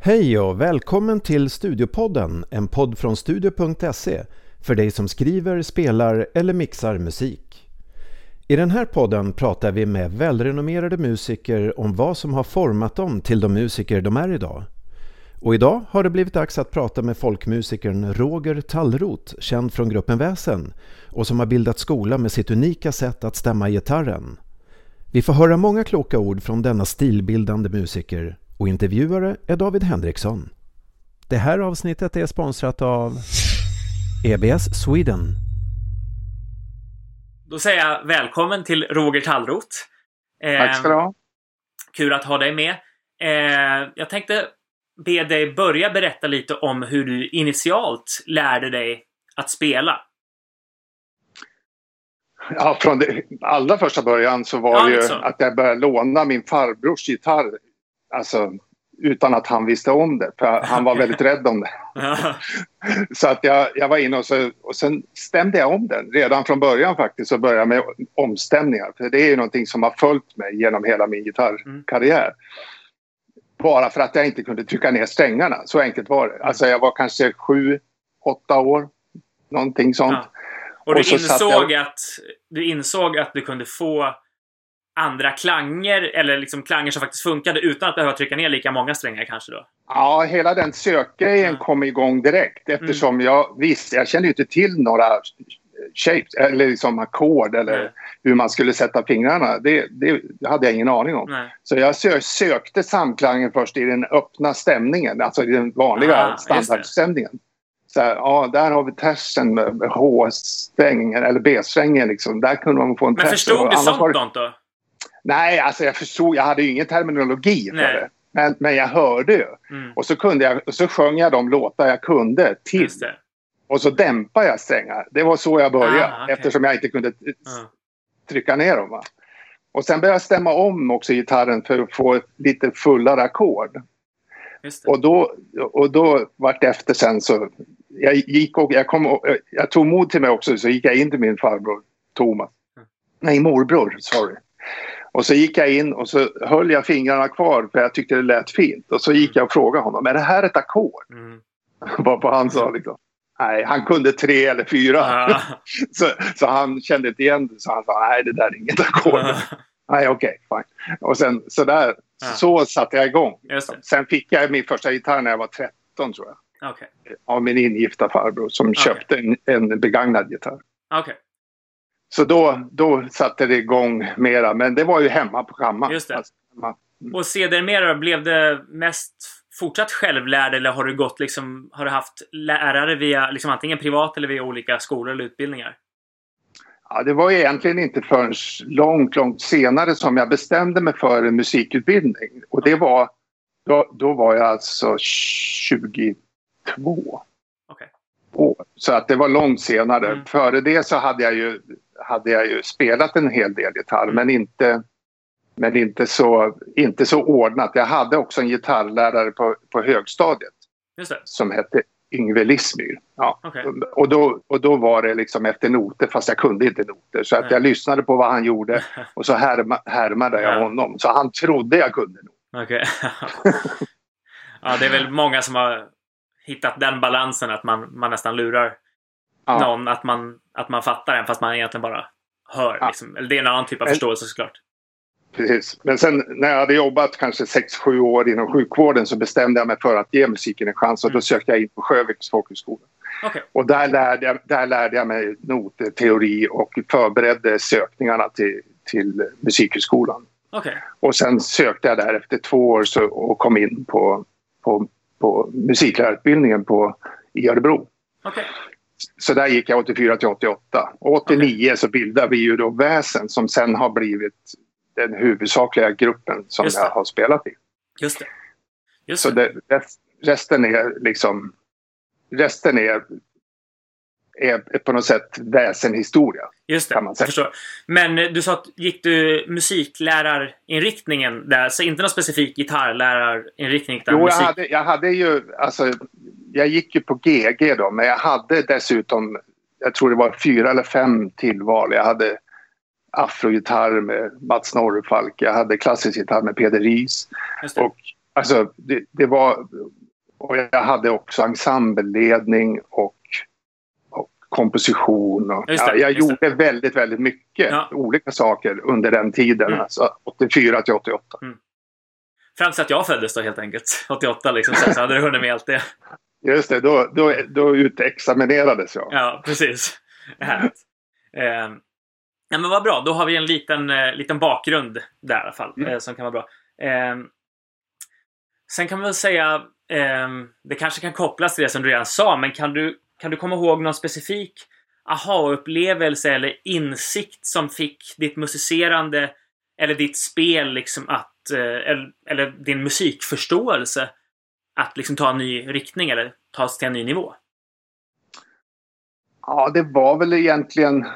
Hej och välkommen till Studiopodden, en podd från studio.se för dig som skriver, spelar eller mixar musik. I den här podden pratar vi med välrenommerade musiker om vad som har format dem till de musiker de är idag. Och idag har det blivit dags att prata med folkmusikern Roger Tallroth, känd från gruppen Väsen och som har bildat skola med sitt unika sätt att stämma gitarren. Vi får höra många kloka ord från denna stilbildande musiker och intervjuare är David Henriksson. Det här avsnittet är sponsrat av EBS Sweden. Då säger jag välkommen till Roger Tallroth. Eh, Tack ska du ha. Kul att ha dig med. Eh, jag tänkte be dig börja berätta lite om hur du initialt lärde dig att spela. Ja, från det allra första början så var ja, det ju så. att jag började låna min farbrors gitarr alltså, utan att han visste om det. För han var väldigt rädd om det. så att jag, jag var inne och, så, och sen stämde jag om den. Redan från början faktiskt så började jag med omstämningar. För det är ju någonting som har följt mig genom hela min gitarrkarriär. Mm. Bara för att jag inte kunde trycka ner strängarna. Så enkelt var det. Alltså jag var kanske sju, åtta år. Någonting sånt. Ja. Och du, och insåg jag... att, du insåg att du kunde få andra klanger eller liksom klanger som faktiskt funkade utan att behöva trycka ner lika många strängar kanske då? Ja, hela den sökgrejen kom igång direkt eftersom mm. jag visste, jag kände ju inte till några shapes eller liksom ackord eller Nej. hur man skulle sätta fingrarna. Det, det, hade jag ingen aning om. Nej. Så jag sö sökte samklangen först i den öppna stämningen, alltså i den vanliga ah, standardstämningen. Så här, ja, där har vi tersen med H-strängen eller B-strängen liksom. Där kunde man få en Men förstod du sånt då? Nej, alltså jag förstod, jag hade ju ingen terminologi för Nej. det. Men, men jag hörde ju. Mm. Och så, kunde jag, och så sjöng jag de låtar jag kunde till. Och så dämpade jag strängar. Det var så jag började. Ah, okay. Eftersom jag inte kunde ah. trycka ner dem. Va? Och sen började jag stämma om också gitarren för att få lite fullare ackord. Och då, och då vart efter sen så... Jag gick och jag, kom, jag tog mod till mig också så gick jag in till min farbror Thomas. Mm. Nej, morbror, sorry. Och så gick jag in och så höll jag fingrarna kvar för jag tyckte det lät fint. Och så gick jag och frågade honom, är det här ett ackord? Mm. Varpå han sa liksom, nej, han kunde tre eller fyra. Ah. så, så han kände inte igen det, så han sa, nej det där är inget ackord. Ah. Nej, okej, okay, fine. Och sen så där, ah. så satte jag igång. Sen fick jag min första gitarr när jag var 13 tror jag. Okay. Av min ingifta farbror som okay. köpte en, en begagnad gitarr. Okay. Så då, då satte det igång mera. Men det var ju hemma på kammaren. Just det. Alltså, mm. Och sedermera, blev det mest fortsatt självlärd eller har du gått liksom, har du haft lärare via liksom antingen privat eller via olika skolor eller utbildningar? Ja, det var egentligen inte förrän långt, långt senare som jag bestämde mig för en musikutbildning. Och det var, då, då var jag alltså 22 okay. år. Så att det var långt senare. Mm. Före det så hade jag ju hade jag ju spelat en hel del gitarr mm. men inte men inte så, inte så ordnat. Jag hade också en gitarrlärare på, på högstadiet som hette Yngve Lissmyr. Ja. Okay. Och, då, och då var det liksom efter noter, fast jag kunde inte noter. Så att jag lyssnade på vad han gjorde och så härma, härmade jag ja. honom. Så han trodde jag kunde noter. Okay. ja, det är väl många som har hittat den balansen att man, man nästan lurar ja. någon att man, att man fattar den fast man egentligen bara hör. Ja. Liksom. Eller det är en annan typ av förståelse såklart. Precis. Men sen när jag hade jobbat kanske 6-7 år inom sjukvården så bestämde jag mig för att ge musiken en chans och mm. då sökte jag in på Sjöviks folkhögskola. Okay. Och där lärde, jag, där lärde jag mig noter, teori och förberedde sökningarna till, till Musikhögskolan. Okay. Och sen sökte jag där efter två år så, och kom in på, på, på musiklärarutbildningen på, i Örebro. Okay så där gick jag 84 till 88. Och 89 okay. så bildade vi ju då Väsen som sen har blivit den huvudsakliga gruppen som jag har spelat i. Just det. Just så det, resten är liksom... Resten är, är på något sätt väsenhistoria. Just det, kan man säga. jag förstår. Men eh, du sa att gick du musiklärarinriktningen där? Så inte någon specifik gitarrlärarinriktning? Jo, musik... jag, hade, jag hade ju... Alltså, jag gick ju på GG då, men jag hade dessutom, jag tror det var fyra eller fem tillval. Jag hade afrogitarr med Mats Norrfalk, jag hade klassisk gitarr med Peder Ries och Alltså det, det var... Och jag hade också ensembleledning och, och komposition. Och, ja, jag gjorde det. väldigt, väldigt mycket ja. olika saker under den tiden. Mm. Alltså 84 till 88. Mm. Fram till att jag föddes då helt enkelt. 88 liksom. Sen så hade du hunnit med allt det. Just det, då, då, då utexaminerades jag. Ja, precis. Eh, ja, men vad bra, då har vi en liten, eh, liten bakgrund där i alla fall. Mm. Eh, som kan vara bra. Eh, sen kan man väl säga, ehm, det kanske kan kopplas till det som du redan sa, men kan du, kan du komma ihåg någon specifik aha-upplevelse eller insikt som fick ditt musicerande eller ditt spel liksom att, eh, eller, eller din musikförståelse att liksom ta en ny riktning eller ta sig till en ny nivå? Ja, det var väl egentligen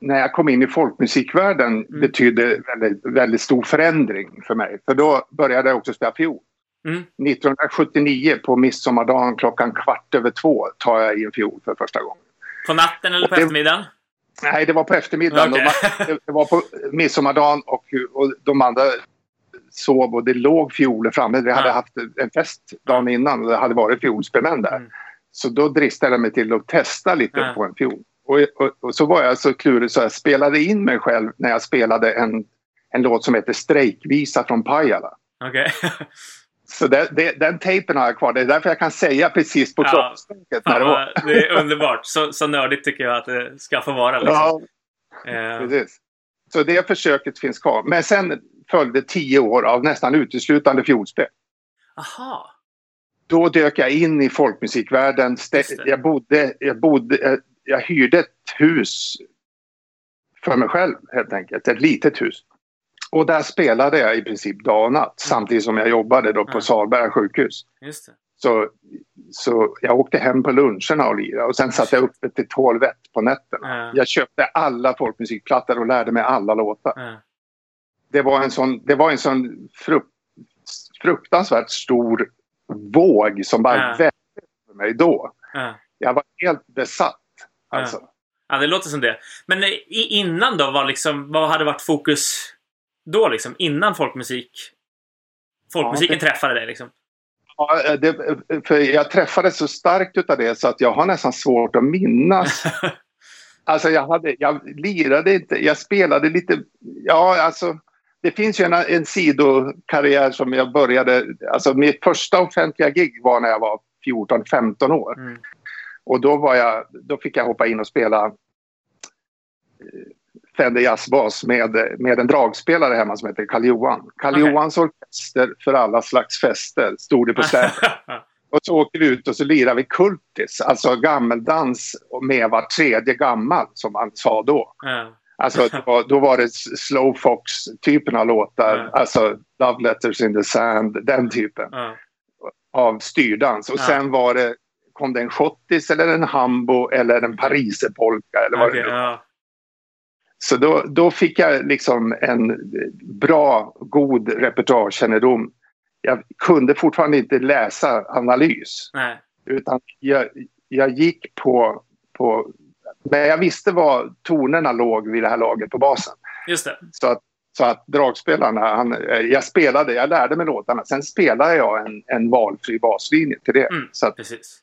när jag kom in i folkmusikvärlden mm. betydde väldigt, väldigt stor förändring för mig. För då började jag också spela fiol. Mm. 1979 på midsommardagen klockan kvart över två tar jag i en fiol för första gången. På natten eller på det, eftermiddagen? Nej, det var på eftermiddagen. Okay. det var på midsommardagen och, och de andra sov och det låg fioler framme. Vi hade haft en fest dagen innan och det hade varit fiolspelmän där. Mm. Så då dristade jag mig till att testa lite mm. på en fiol. Och, och, och, så var jag så klurig så jag spelade in mig själv när jag spelade en, en låt som heter Strejkvisa från Pajala. Okay. så det, det, den tejpen har jag kvar. Det är därför jag kan säga precis på ja. när det var. det är underbart. Så, så nördigt tycker jag att det ska få vara. Liksom. Ja, uh. precis. Så det försöket finns kvar. Men sen följde tio år av nästan uteslutande fiolspel. Aha. Då dök jag in i folkmusikvärlden. Jag bodde, jag bodde, jag hyrde ett hus för mig själv helt enkelt. Ett litet hus. Och där spelade jag i princip dag och natt mm. samtidigt som jag jobbade då på mm. Salberga sjukhus. Så, så jag åkte hem på luncherna och lirade och sen satt jag uppe till tolv på nätterna. Mm. Jag köpte alla folkmusikplattor och lärde mig alla låtar det var en sån, det var en sån frukt, fruktansvärt stor våg som bara ja. välte för mig då. Ja. Jag var helt besatt. Alltså. Ja. ja, det låter som det. Men innan då, var liksom, vad hade varit fokus då liksom? Innan folkmusik? Folkmusiken det... träffade dig liksom? Ja, det, för jag träffades så starkt utav det så att jag har nästan svårt att minnas. alltså jag, hade, jag lirade inte, jag spelade lite, ja alltså det finns ju en, en sidokarriär som jag började... Alltså mitt första offentliga gig var när jag var 14-15 år. Mm. Och då, var jag, då fick jag hoppa in och spela eh, Fender jazzbas med, med en dragspelare hemma som heter Karl-Johan. Karl-Johans okay. orkester för alla slags fester stod det på stället. och så åker vi ut och så lirar vi kultis, alltså gammeldans med var tredje gammal som man sa då. Mm. Alltså då, då var det slowfox-typen av låtar. Mm. Alltså Love Letters in the Sand, den typen. Mm. Av styrdans. Och mm. sen var det, kom det en schottis eller en hambo eller en pariserpolka eller vad okay, det var. Så då, då fick jag liksom en bra, god repertoarkännedom. Jag kunde fortfarande inte läsa analys. Utan jag, jag gick på, på men jag visste var tonerna låg vid det här laget på basen. Just det. Så att, så att dragspelarna, han, jag spelade, jag lärde mig låtarna. Sen spelade jag en, en valfri baslinje till det. Mm, så, att, precis.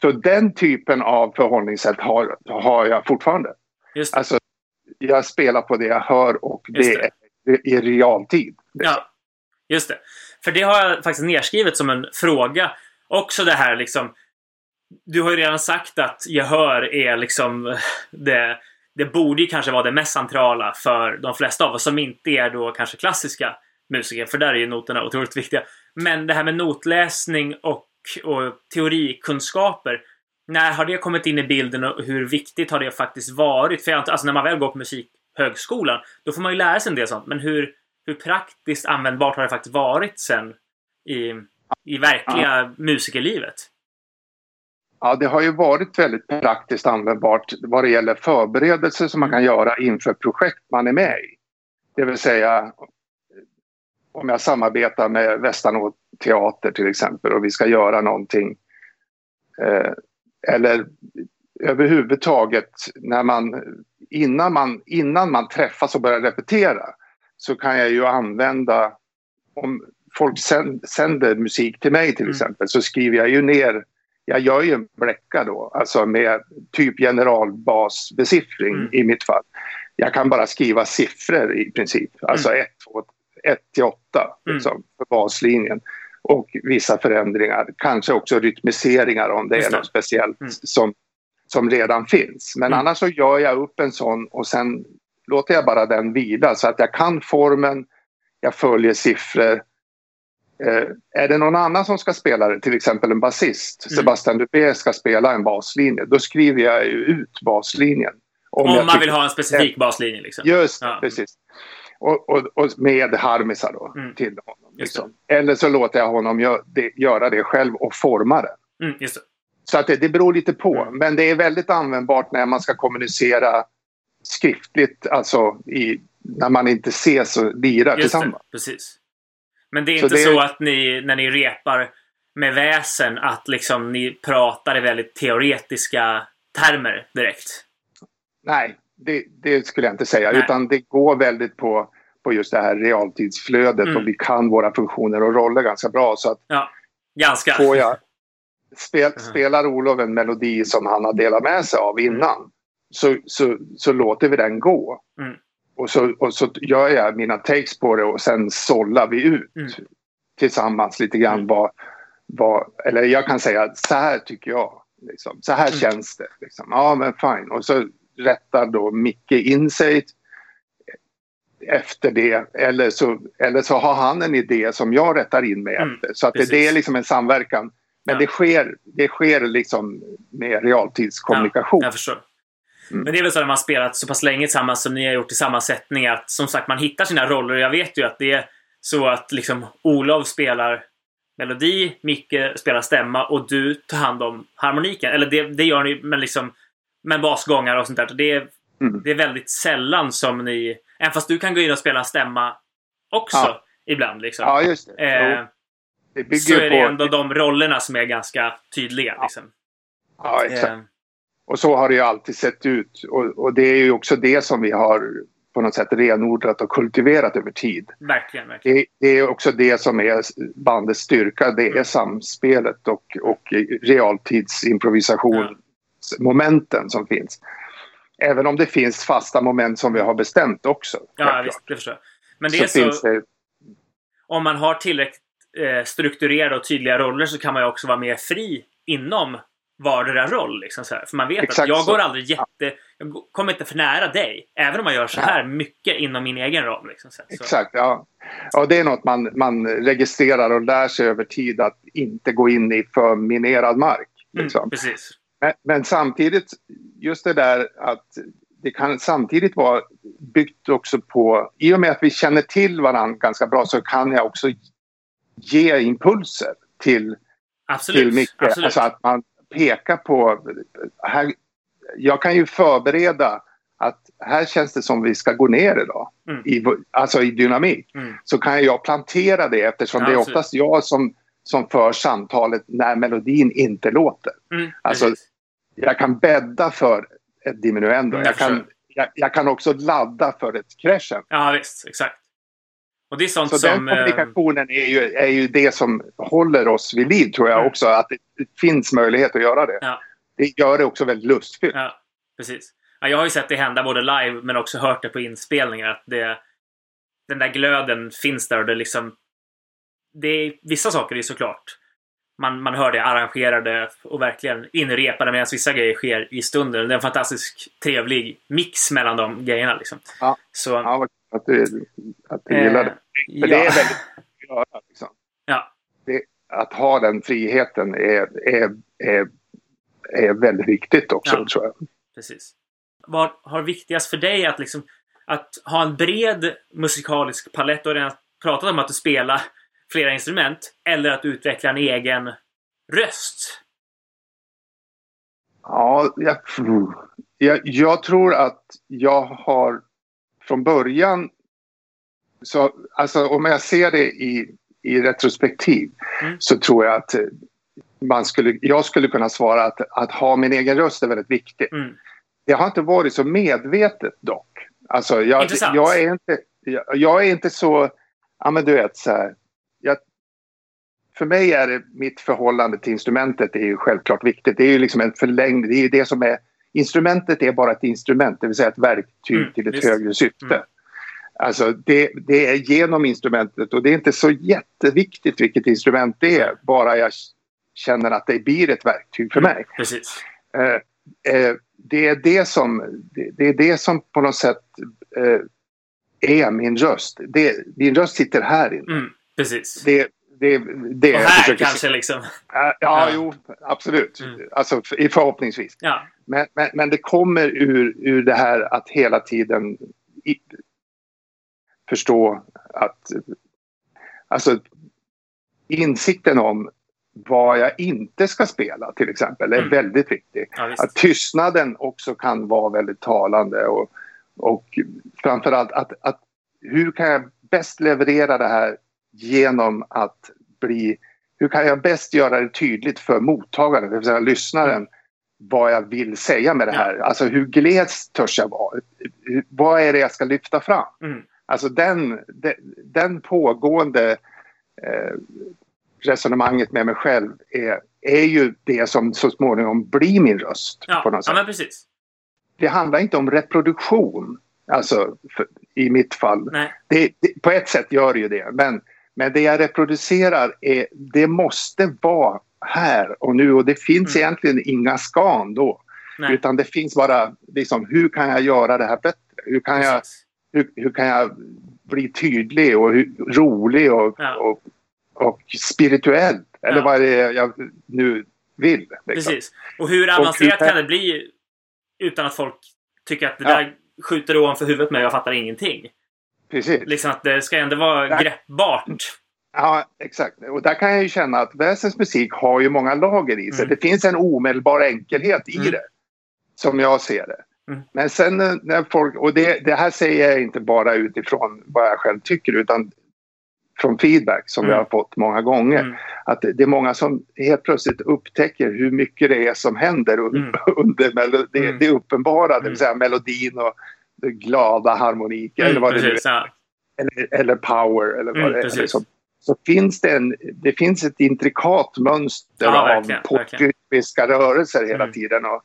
så den typen av förhållningssätt har, har jag fortfarande. Just det. Alltså, jag spelar på det jag hör och det, det. är i realtid. Ja, just det. För det har jag faktiskt nedskrivet som en fråga. Också det här liksom du har ju redan sagt att gehör är liksom det, det borde ju kanske vara det mest centrala för de flesta av oss som inte är då kanske klassiska musiker, för där är ju noterna otroligt viktiga. Men det här med notläsning och, och teorikunskaper, när har det kommit in i bilden och hur viktigt har det faktiskt varit? För jag, alltså när man väl går på musikhögskolan, då får man ju lära sig en del sånt. Men hur, hur praktiskt användbart har det faktiskt varit sen i, i verkliga musikerlivet? Ja, det har ju varit väldigt praktiskt användbart vad det gäller förberedelser som man kan göra inför projekt man är med i. Det vill säga om jag samarbetar med Västanå teater till exempel och vi ska göra någonting. Eh, eller överhuvudtaget när man innan, man innan man träffas och börjar repetera så kan jag ju använda om folk sänder musik till mig till mm. exempel så skriver jag ju ner jag gör ju en bläcka då, alltså med typ generalbasbesiffring mm. i mitt fall. Jag kan bara skriva siffror i princip, alltså 1, 2, 1 till 8 mm. liksom, för baslinjen. Och vissa förändringar, kanske också rytmiseringar om det är något speciellt mm. som, som redan finns. Men mm. annars så gör jag upp en sån och sen låter jag bara den vila så att jag kan formen, jag följer siffror Eh, är det någon annan som ska spela det, till exempel en basist, mm. Sebastian Dupé ska spela en baslinje, då skriver jag ut baslinjen. Om, om man vill ha en specifik baslinje? Liksom. Just ja. precis. Och, och, och, med harmisar då mm. till honom. Liksom. Eller så låter jag honom gö det, göra det själv och forma det. Mm. Så att det, det beror lite på. Mm. Men det är väldigt användbart när man ska kommunicera skriftligt, alltså i, när man inte ses och lirar tillsammans. Det, precis. Men det är så inte det... så att ni, när ni repar med väsen, att liksom ni pratar i väldigt teoretiska termer direkt? Nej, det, det skulle jag inte säga. Nej. Utan det går väldigt på, på just det här realtidsflödet mm. och vi kan våra funktioner och roller ganska bra. Så att ja, ganska. Får jag, spel. Spelar Olof en melodi som han har delat med sig av innan mm. så, så, så låter vi den gå. Mm. Och så, och så gör jag mina takes på det och sen sållar vi ut mm. tillsammans lite grann mm. vad, vad... Eller jag kan säga så här tycker jag. Liksom. Så här mm. känns det. Liksom. Ja men fine. Och så rättar då Micke in sig efter det. Eller så, eller så har han en idé som jag rättar in mig mm, efter. Så att det, det, är liksom en samverkan. Men ja. det sker, det sker liksom med realtidskommunikation. Ja, jag förstår. Mm. Men det är väl så när man spelat så pass länge tillsammans som ni har gjort i samma sättning att som sagt man hittar sina roller. Jag vet ju att det är så att liksom Olof spelar melodi, Micke spelar stämma och du tar hand om harmoniken. Eller det, det gör ni men liksom med basgångar och sånt där. Det är, mm. det är väldigt sällan som ni... Även fast du kan gå in och spela stämma också ja. ibland. Liksom. Ja, just det. Eh, det så är det på... ändå de rollerna som är ganska tydliga. Ja, liksom. ja exakt. Eh, och så har det ju alltid sett ut. Och, och, det är ju också det som vi har på något sätt renodlat och kultiverat över tid. Verkligen, verkligen. Det, det är också det som är bandets styrka. Det är mm. samspelet och, och realtidsimprovisationsmomenten ja. som finns. Även om det finns fasta moment som vi har bestämt också. Ja, visst, det förstår jag. Men det så är så... Det... Om man har tillräckligt eh, strukturerade och tydliga roller så kan man ju också vara mer fri inom vardera roll. Liksom så här. För man vet Exakt att jag så. går aldrig jätte... Jag kommer inte för nära dig. Även om man gör så här mycket inom min egen roll. Liksom, så. Exakt, ja. Ja, det är något man, man registrerar och lär sig över tid att inte gå in i för minerad mark. Mm, liksom. Mm, precis. Men, men, samtidigt, just det där att det kan samtidigt vara byggt också på... I och med att vi känner till varandra ganska bra så kan jag också ge impulser till, Absolut. till Micke. Absolut. Alltså att man, peka på... Här, jag kan ju förbereda att här känns det som vi ska gå ner idag. Mm. I, alltså i dynamik. Mm. Så kan jag plantera det eftersom ja, det är oftast jag som, som för samtalet när melodin inte låter. Mm, alltså, jag kan bädda för ett diminuendo. Mm, jag, kan, jag, jag, kan också ladda för ett crescent. Ja visst, exakt. Och det är sånt så som... den kommunikationen är ju, är ju det som håller oss vid liv tror jag mm. också. Att det finns möjlighet att göra det. Ja. Det gör det också väldigt lustfyllt. Ja, precis. Ja, jag har ju sett det hända både live men också hört det på inspelningar. Att det, den där glöden finns där och det liksom... Det är, vissa saker är såklart man, man hör det arrangerade och verkligen inrepade medan vissa grejer sker i stunden. Det är en fantastisk trevlig mix mellan de grejerna. Liksom. Ja, Så, ja att du, att du gillar det. För ja. det är väldigt att göra. Liksom. Ja. Det, att ha den friheten är, är, är, är väldigt viktigt också, ja. tror jag. Precis. Vad har viktigast för dig att, liksom, att ha en bred musikalisk palett? Du har redan pratat om att du spelar flera instrument. Eller att utveckla en egen röst? Ja, jag, jag, jag tror att jag har från början så, alltså om jag ser det i, i retrospektiv mm. så tror jag att man skulle, jag skulle kunna svara att, att ha min egen röst är väldigt viktigt. Mm. Det har inte varit så medvetet dock. Alltså jag, jag, är, inte, jag, jag, är inte så, ja men du vet så här, jag, för mig är det mitt förhållande till instrumentet är ju självklart viktigt. Det är ju liksom en förlängd, det är ju det som är Instrumentet är bara ett instrument, det vill säga ett verktyg mm, till ett visst. högre syfte. Mm. Alltså det, det, är genom instrumentet och det är inte så jätteviktigt vilket instrument det är, bara jag känner att det blir ett verktyg för mm, mig. Precis. Eh, eh, det, är det, som, det, det, är det som på något sätt eh, är min röst. Det, min röst sitter här inne. Mm, precis. Det, det, det och här kanske se. liksom? Ja, ja, jo, absolut. Mm. Alltså förhoppningsvis. Ja. Men, men, men, det kommer ur, ur det här att hela tiden i, förstå att alltså insikten om vad jag inte ska spela till exempel är mm. väldigt viktig. Ja, att tystnaden också kan vara väldigt talande och, och framförallt att, att hur kan jag bäst leverera det här genom att bli... Hur kan jag bäst göra det tydligt för mottagaren, det vill säga lyssnaren, mm. vad jag vill säga med det här? Ja. Alltså hur gles törs jag vara? Vad är det jag ska lyfta fram? Mm. Alltså den, den, den pågående eh, resonemanget med mig själv är, är ju det som så småningom blir min röst. Ja, på något sätt. ja men precis. Det handlar inte om reproduktion, alltså för, i mitt fall. Det, det, på ett sätt gör det ju det, men men det jag reproducerar, är, det måste vara här och nu och det finns mm. egentligen inga skan då. Nej. Utan det finns bara liksom, hur kan jag göra det här bättre? Hur kan, jag, hur, hur kan jag bli tydlig och hur, rolig och, ja. och, och, spirituell? Eller ja. vad är det jag nu vill. Liksom. Precis. Och hur avancerat och hur, kan det bli utan att folk tycker att det ja. där skjuter ovanför huvudet med och jag fattar ingenting? Precis. Liksom att det ska ändå vara där, greppbart. Ja, exakt. Och där kan jag ju känna att väsens musik har ju många lager i sig. Mm. Det finns en omedelbar enkelhet i mm. det. Som jag ser det. Mm. Men sen när folk, och det, det, här säger jag inte bara utifrån vad jag själv tycker utan från feedback som mm. jag har fått många gånger. Mm. Att det, är många som helt plötsligt upptäcker hur mycket det är som händer mm. under det, mm. det uppenbara, det vill säga melodin och glada harmonika mm, eller vad precis, det är. Eller, eller power eller vad mm, det är. Liksom. Så finns det, en, det finns ett intrikat mönster ja, av rytmiska rörelser hela mm. tiden. Och,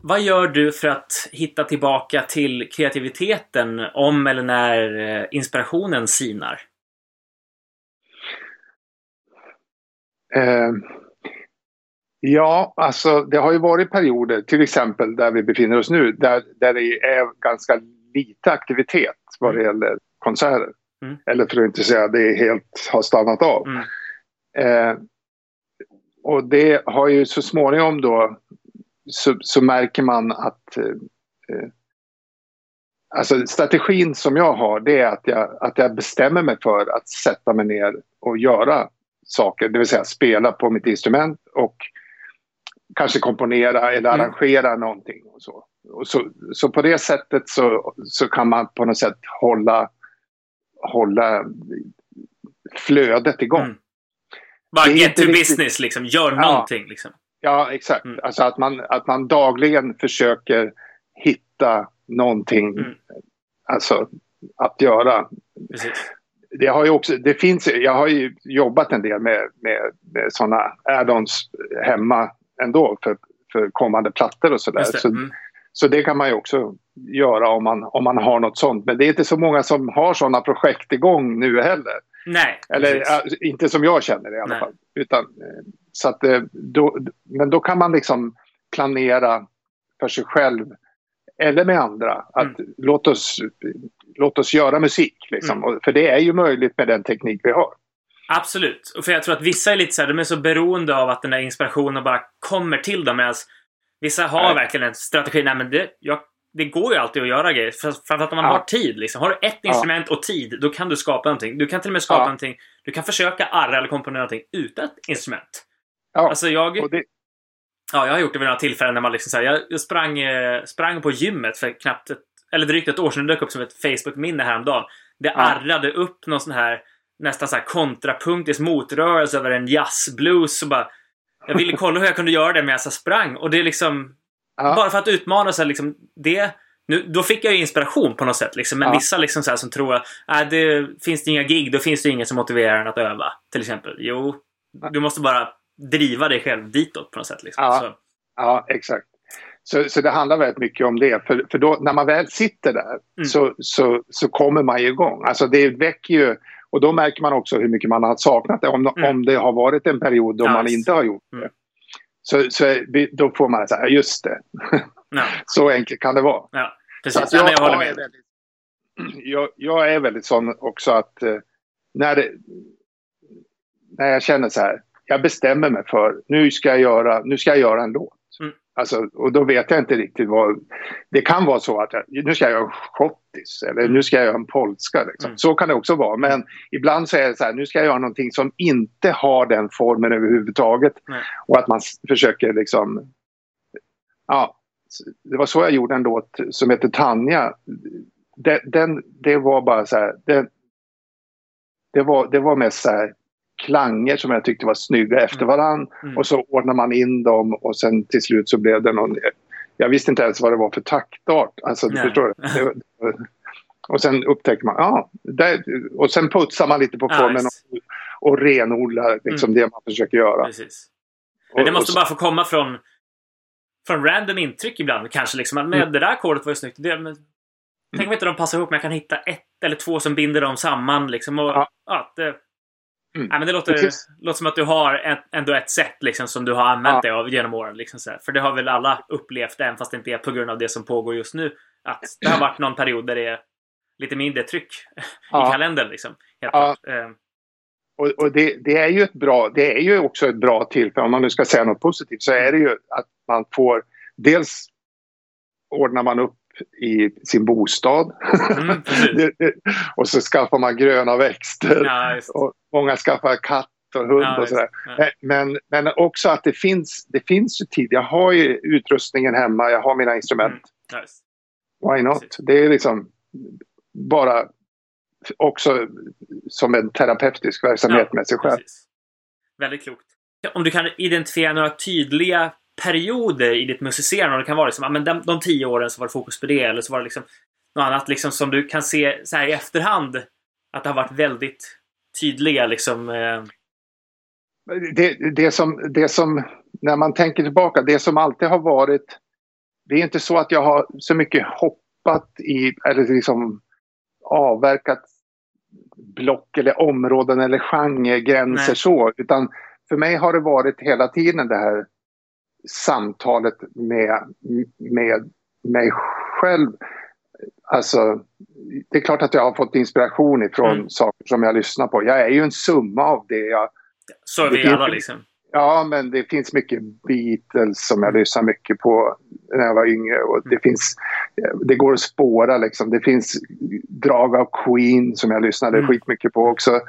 vad gör du för att hitta tillbaka till kreativiteten om eller när eh, inspirationen sinar? Eh, Ja, alltså det har ju varit perioder, till exempel där vi befinner oss nu, där, där det är ganska lite aktivitet vad det mm. gäller konserter. Mm. Eller för att inte säga det helt har stannat av. Mm. Eh, och det har ju så småningom då så, så märker man att eh, eh, Alltså strategin som jag har det är att jag, att jag bestämmer mig för att sätta mig ner och göra saker. Det vill säga spela på mitt instrument och kanske komponera eller mm. arrangera mm. någonting. Och så. Och så, så på det sättet så, så kan man på något sätt hålla, hålla flödet igång. Mm. Bara get to riktigt... business liksom, gör ja. någonting liksom. Ja, exakt. Mm. Alltså att man, att man dagligen försöker hitta någonting mm. alltså, att göra. Precis. Det, har ju också, det finns, jag har ju jobbat en del med, med, med sådana add-ons hemma ändå för, för kommande plattor och sådär. Så, mm. så det kan man ju också göra om man, om man har något sånt. Men det är inte så många som har sådana projekt igång nu heller. Nej. Eller äh, inte som jag känner i alla Nej. fall. Utan, eh, så att, eh, då, men då kan man liksom planera för sig själv eller med andra. Att mm. låt, oss, låt oss göra musik. Liksom. Mm. För det är ju möjligt med den teknik vi har. Absolut. För jag tror att vissa är lite så här, de är så beroende av att den där inspirationen bara kommer till dem. Medan vissa har Nej. verkligen en strategi. Nej, men det, jag, det går ju alltid att göra grejer. Framförallt om man ja. har tid. Liksom. Har du ett instrument ja. och tid, då kan du skapa någonting. Du kan till och med skapa ja. någonting. Du kan försöka arra eller komponera någonting utan ett instrument. Ja. Alltså jag... Det... Ja, jag har gjort det vid några tillfällen när man liksom så här, jag sprang, eh, sprang på gymmet för knappt ett, eller drygt ett år sedan. Det dök upp som ett Facebook-minne häromdagen. Det arrade upp någon sån här nästan så här kontrapunktisk motrörelse över en jazzblues. Bara, jag ville kolla hur jag kunde göra det medan jag sprang. Och det är liksom... Ja. Bara för att utmana sig. Liksom, det nu, då fick jag ju inspiration på något sätt. Liksom. Men ja. vissa liksom så här, som tror att äh, det finns det inga gig, då finns det inget som motiverar en att öva. Till exempel. Jo, du måste bara driva dig själv ditåt på något sätt. Liksom. Ja, ja exakt. Så, så det handlar väldigt mycket om det. För, för då, när man väl sitter där mm. så, så, så kommer man ju igång. Alltså det väcker ju... Och då märker man också hur mycket man har saknat det. Om, mm. om det har varit en period då ja, man inte har gjort det. Mm. Så, så då får man säga, just det. Ja. så enkelt kan det vara. Ja, precis. Jag, jag, håller med. Är väldigt, jag, jag, är väldigt sån också att eh, när, det, när jag känner så här, jag bestämmer mig för nu ska jag göra, nu ska jag göra en låt. Alltså, och då vet jag inte riktigt vad... Det kan vara så att jag, nu ska jag göra en schottis eller nu ska jag göra en polska. Liksom. Mm. Så kan det också vara. Men ibland så är det så här, nu ska jag göra någonting som inte har den formen överhuvudtaget. Mm. Och att man försöker liksom... Ja, det var så jag gjorde en låt som heter Tanja. Den, den det var bara så här... Den, det, var, det var mest så här klanger som jag tyckte var snygga efter mm. varann. Mm. Och så ordnar man in dem och sen till slut så blev det någon... Jag visste inte ens vad det var för taktart. Alltså, du förstår? Och sen upptäcker man, ja, där, och sen putsar man lite på formen och, och renodlar liksom mm. det man försöker göra. Precis. Men det måste och, bara få komma från, från random intryck ibland. Kanske liksom, men mm. det där ackordet var ju snyggt. Det, men, tänk om inte de passar ihop, men jag kan hitta ett eller två som binder dem samman. Liksom, och, ja. ja det, Mm. Ja, men det låter, låter som att du har ett, ändå ett sätt liksom, som du har använt ja. dig av genom åren. Liksom, så För det har väl alla upplevt, även fast det inte är på grund av det som pågår just nu. Att det har varit någon period där det är lite mindre tryck ja. i kalendern. Liksom, ja. Ehm. Och, och det, det, är ju ett bra, det är ju också ett bra tillfälle, om man nu ska säga något positivt, så är det ju att man får dels ordnar man upp i sin bostad. Mm, och så skaffar man gröna växter. Ja, och många skaffar katt och hund ja, och sådär. Ja. Men, men också att det finns, det finns ju tid. Jag har ju utrustningen hemma, jag har mina instrument. Mm. Why not? Precis. Det är liksom bara också som en terapeutisk verksamhet med sig själv. Precis. Väldigt klokt. Om du kan identifiera några tydliga perioder i ditt musicerande. Det kan vara liksom, men de, de tio åren så var det fokus på det. Eller så var det liksom något annat liksom som du kan se så här i efterhand. Att det har varit väldigt tydliga liksom. Eh... Det, det, som, det som, när man tänker tillbaka, det som alltid har varit. Det är inte så att jag har så mycket hoppat i, eller liksom avverkat block eller områden eller genregränser så. Utan för mig har det varit hela tiden det här samtalet med, med mig själv. Alltså, det är klart att jag har fått inspiration ifrån mm. saker som jag lyssnar på. Jag är ju en summa av det. Jag, så är vi alla liksom. Ja, men det finns mycket Beatles som jag mm. lyssnar mycket på när jag var yngre. Och det, mm. finns, det går att spåra liksom. Det finns drag av Queen som jag lyssnade mm. skitmycket på också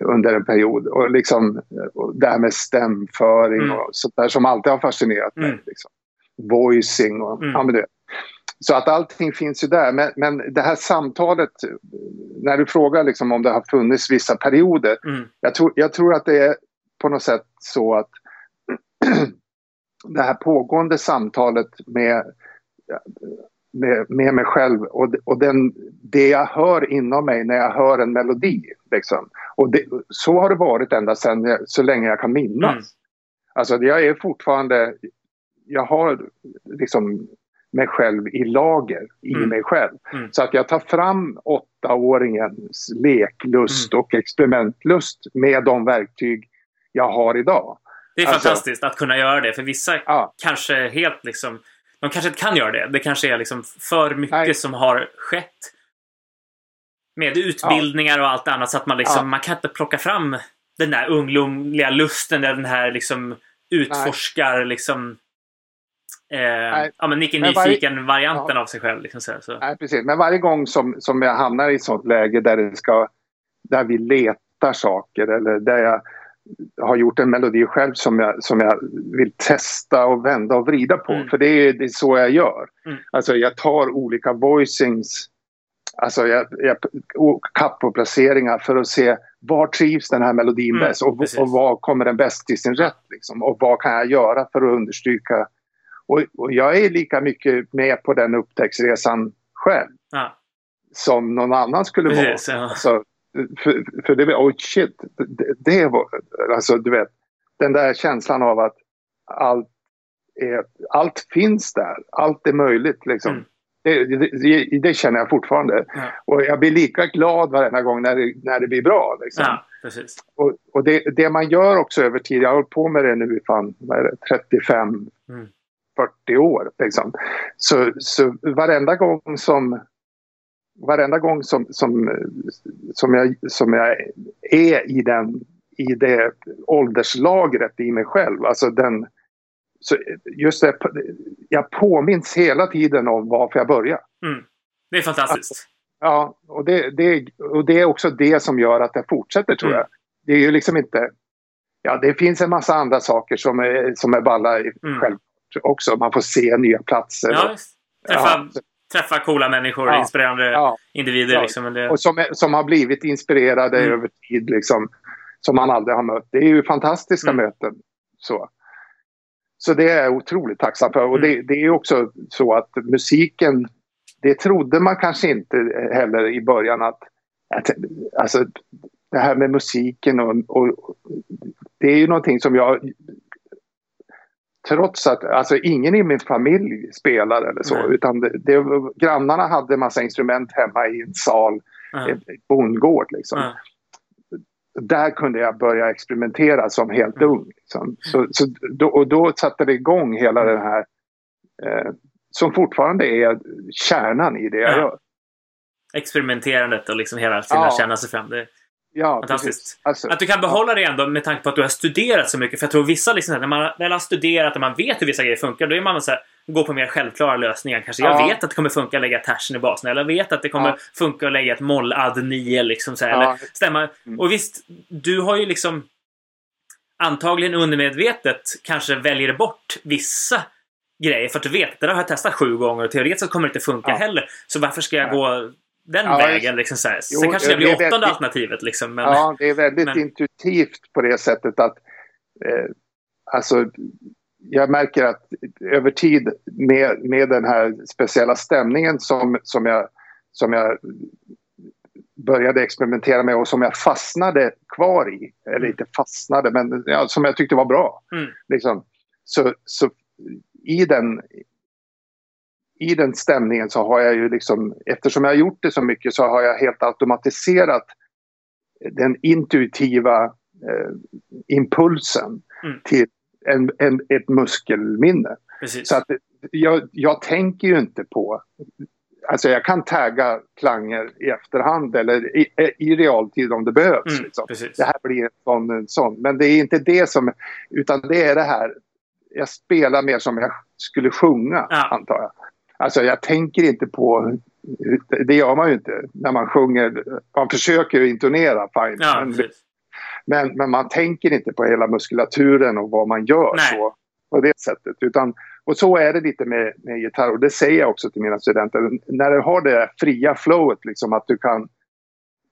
under en period. Och liksom det här med stämföring mm. och sånt där som alltid har fascinerat mig. Mm. Liksom. Voicing och mm. ja, men det. Så att allting finns ju där. Men, men det här samtalet, när du frågar liksom om det har funnits vissa perioder. Mm. Jag, tror, jag tror att det är på något sätt så att det här pågående samtalet med, med, med mig själv och, och den, det jag hör inom mig när jag hör en melodi. Liksom. Och det, så har det varit ända sedan så länge jag kan minnas. Mm. Alltså jag är fortfarande, jag har liksom mig själv i lager i mm. mig själv. Mm. Så att jag tar fram åttaåringens leklust mm. och experimentlust med de verktyg jag har idag. Det är alltså, fantastiskt att kunna göra det. För vissa ja. kanske helt liksom... De kanske inte kan göra det. Det kanske är liksom för mycket Nej. som har skett. Med utbildningar ja. och allt annat. Så att man liksom... Ja. Man kan inte plocka fram den där ungdomliga lusten. Den här liksom utforskar Nej. liksom... Eh, ja, men Nicke Nyfiken-varianten ja. av sig själv. Liksom så, så. Nej, precis. Men varje gång som, som jag hamnar i ett sånt läge där, det ska, där vi letar saker eller där jag har gjort en melodi själv som jag, som jag vill testa och vända och vrida på. Mm. För det är, det är så jag gör. Mm. Alltså jag tar olika voicings, alltså jag, jag, placeringar för att se var trivs den här melodin mm, bäst och, och var kommer den bäst till sin rätt. Liksom, och vad kan jag göra för att understryka Och, och, jag är lika mycket med på den upptäcktsresan själv. Ja. Som någon annan skulle vara. Precis, ja. alltså, för, för det, oh shit, det, det var, alltså du vet, den där känslan av att allt, är, allt finns där, allt är möjligt liksom. Mm. Det, det, det, känner jag fortfarande. Ja. Och jag blir lika glad varenda gång när det, när det blir bra. Liksom. Ja. Och, och det, det, man gör också över tid, jag har hållit på med det nu i fan, vad är det, 35, mm. 40 år. Liksom. Så, så varenda gång som varenda gång som, som, som, jag, som jag är i, den, i det ålderslagret i mig själv, alltså den, så just det, jag påminns hela tiden om varför jag började. Mm. Det är fantastiskt. Alltså, ja, och det, det, och det är också det som gör att jag fortsätter tror mm. jag. Det är ju liksom inte... Ja, det finns en massa andra saker som är, som är balla mm. självklart också. Man får se nya platser. Ja, träffa, ja. Träffa coola människor, ja. inspirerande ja. individer. Liksom. Det... Och som, som har blivit inspirerade mm. över tid. Liksom, som man aldrig har mött. Det är ju fantastiska mm. möten. Så. Så det är jag otroligt tacksam för. Och det, mm. det är också så att musiken, det trodde man kanske inte heller i början att, att alltså, det här med musiken och, och, det är ju någonting som jag Trots att alltså, ingen i min familj spelar eller så mm. utan det, det, grannarna hade massa instrument hemma i en sal, mm. ett bondgård liksom. Mm där kunde jag börja experimentera som helt mm. ung. Liksom. Så, så då, och då satte det igång hela den här, eh, som fortfarande är kärnan i det jag ja. gör. Experimenterandet och liksom hela tiden ja. känna sig fram. Det, Ja, Fantastiskt. Alltså, att du kan behålla ja. det ändå med tanke på att du har studerat så mycket. För jag tror vissa, liksom, när man väl har studerat och man vet hur vissa grejer funkar, då är man så här, går på mer självklara lösningar. Kanske ja. jag vet att det kommer funka att lägga tersen i basen. Eller jag vet att det kommer ja. funka att lägga ett moll add 9. Liksom, så här, eller stämma. Mm. Och visst, du har ju liksom antagligen undermedvetet kanske väljer bort vissa grejer för att du vet att det har jag testat sju gånger och teoretiskt kommer det inte funka heller. Så varför ska jag gå den ja, vägen. Liksom, så här. Jo, Sen kanske det blir åttonde väldigt, alternativet. Liksom, men, ja, det är väldigt men... intuitivt på det sättet att eh, alltså, jag märker att över tid med, med den här speciella stämningen som, som, jag, som jag började experimentera med och som jag fastnade kvar i. Eller mm. inte fastnade, men ja, som jag tyckte var bra. Mm. Liksom. Så, så i den i den stämningen så har jag ju liksom, eftersom jag har gjort det så mycket så har jag helt automatiserat den intuitiva eh, impulsen mm. till en, en, ett muskelminne. Precis. Så att jag, jag tänker ju inte på Alltså jag kan tagga klanger i efterhand eller i, i realtid om det behövs. Mm, liksom. Det här blir en sån, en sån. Men det är inte det som... Utan det är det här. Jag spelar mer som jag skulle sjunga, ja. antar jag. Alltså jag tänker inte på, det gör man ju inte när man sjunger. Man försöker intonera fine. Ja, men, men, men, man tänker inte på hela muskulaturen och vad man gör så, på det sättet. Utan, och så är det lite med, med gitarr och det säger jag också till mina studenter. När du har det fria flowet, liksom att du kan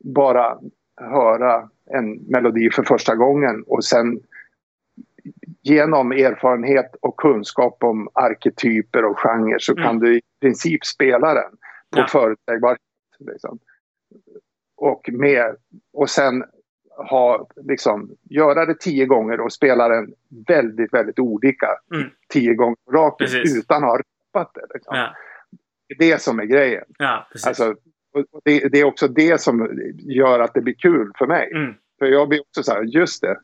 bara höra en melodi för första gången och sen genom erfarenhet och kunskap om arketyper och genrer så mm. kan du i princip spela den på ja. förutsägbarhet. Liksom. Och, med, och sen ha, liksom, göra det tio gånger och spela den väldigt, väldigt olika mm. tio gånger rakt utan att ha rappat det. Liksom. Ja. Det är det som är grejen. Ja, alltså, det, det, är också det som gör att det blir kul för mig. Mm. För jag blir också så här, just det.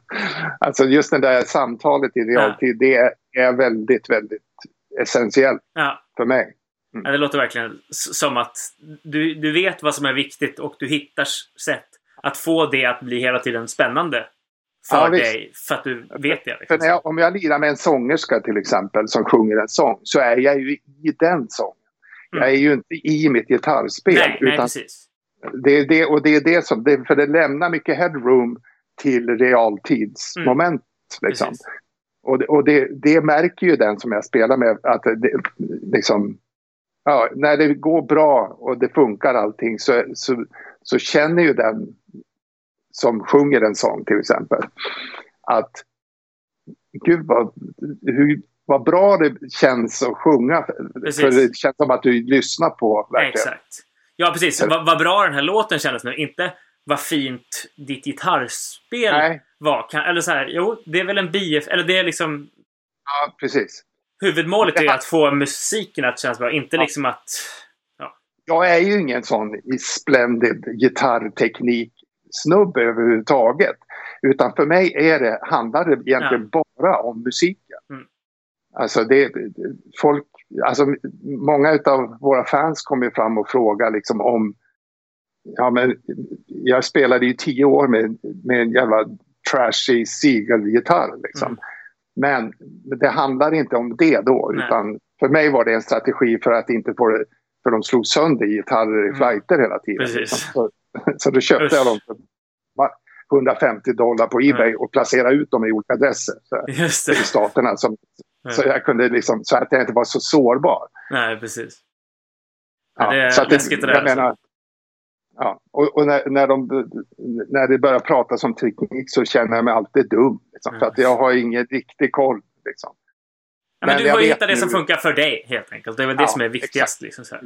alltså just det där samtalet i realtid, ja. det är väldigt, väldigt essentiellt ja. för mig. Mm. Ja, det låter verkligen som att du, du vet vad som är viktigt och du hittar sätt att få det att bli hela tiden spännande för ja, dig. För att du vet det. Liksom. För jag, om jag lirar med en sångerska till exempel som sjunger en sång så är jag ju i den sången. Mm. Jag är ju inte i mitt gitarrspel. Nej, utan nej, precis. Det är det, och det är det som, det, för det lämnar mycket headroom till realtidsmoment. Mm. Liksom. Och, det, och det, det, märker ju den som jag spelar med att det, liksom, ja, när det går bra och det funkar allting så, så, så känner ju den som sjunger en sång till exempel att gud vad, hur, vad bra det känns att sjunga. Precis. För det känns som att du lyssnar på verkligen. Exakt. Ja, precis. Vad, vad bra den här låten kändes nu. Inte vad fint ditt gitarrspel Nej. var. Kan, eller så här, jo, det är väl en bif... Eller det är liksom... Ja, precis. Huvudmålet är att få musiken att kännas bra, inte ja. liksom att... Ja. Jag är ju ingen sån splendid gitarrteknik-snubbe överhuvudtaget. Utan för mig är det, handlar det egentligen ja. bara om musiken. Mm. Alltså det, folk, alltså många av våra fans kommer fram och frågar liksom om Ja men jag spelade i tio år med, med en jävla trashy Seagull-gitarr liksom. Mm. Men det handlar inte om det då Nej. utan för mig var det en strategi för att inte få det, för de slog sönder gitarrer i mm. flighter hela tiden. Så, så då köpte Usch. jag dem för 150 dollar på Ebay mm. och placera ut dem i olika adresser så, i staterna. Som, mm. Så jag kunde liksom, så att jag inte var så sårbar. Nej, precis. Ja, det är så att läskigt det där. Jag menar, ja, och, och när, när, de, när det börjar pratas om teknik så känner jag mig alltid dum. Liksom. För att jag har ingen riktig koll. Liksom. Ja, men, men du har ju hittat det som funkar för dig helt enkelt. Det är väl det ja, som är viktigast. Liksom, så här.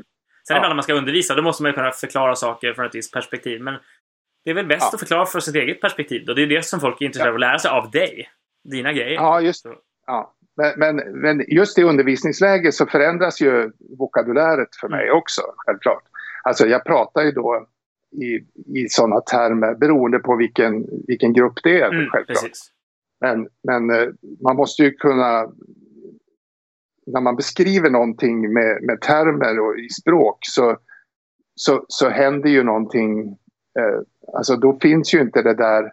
Sen ja. när man ska undervisa, då måste man ju kunna förklara saker från ett visst perspektiv. Men det är väl bäst ja. att förklara från sitt eget perspektiv. Och det är det som folk är intresserade av att lära sig av dig. Dina grejer. Ja, just det. Ja. Men, men, men, just i undervisningsläge så förändras ju vokabuläret för mig mm. också, självklart. Alltså jag pratar ju då i, i sådana termer beroende på vilken, vilken grupp det är, mm, självklart. Precis. Men, men eh, man måste ju kunna... När man beskriver någonting med, med termer och i språk så, så, så händer ju någonting eh, alltså då finns ju inte det där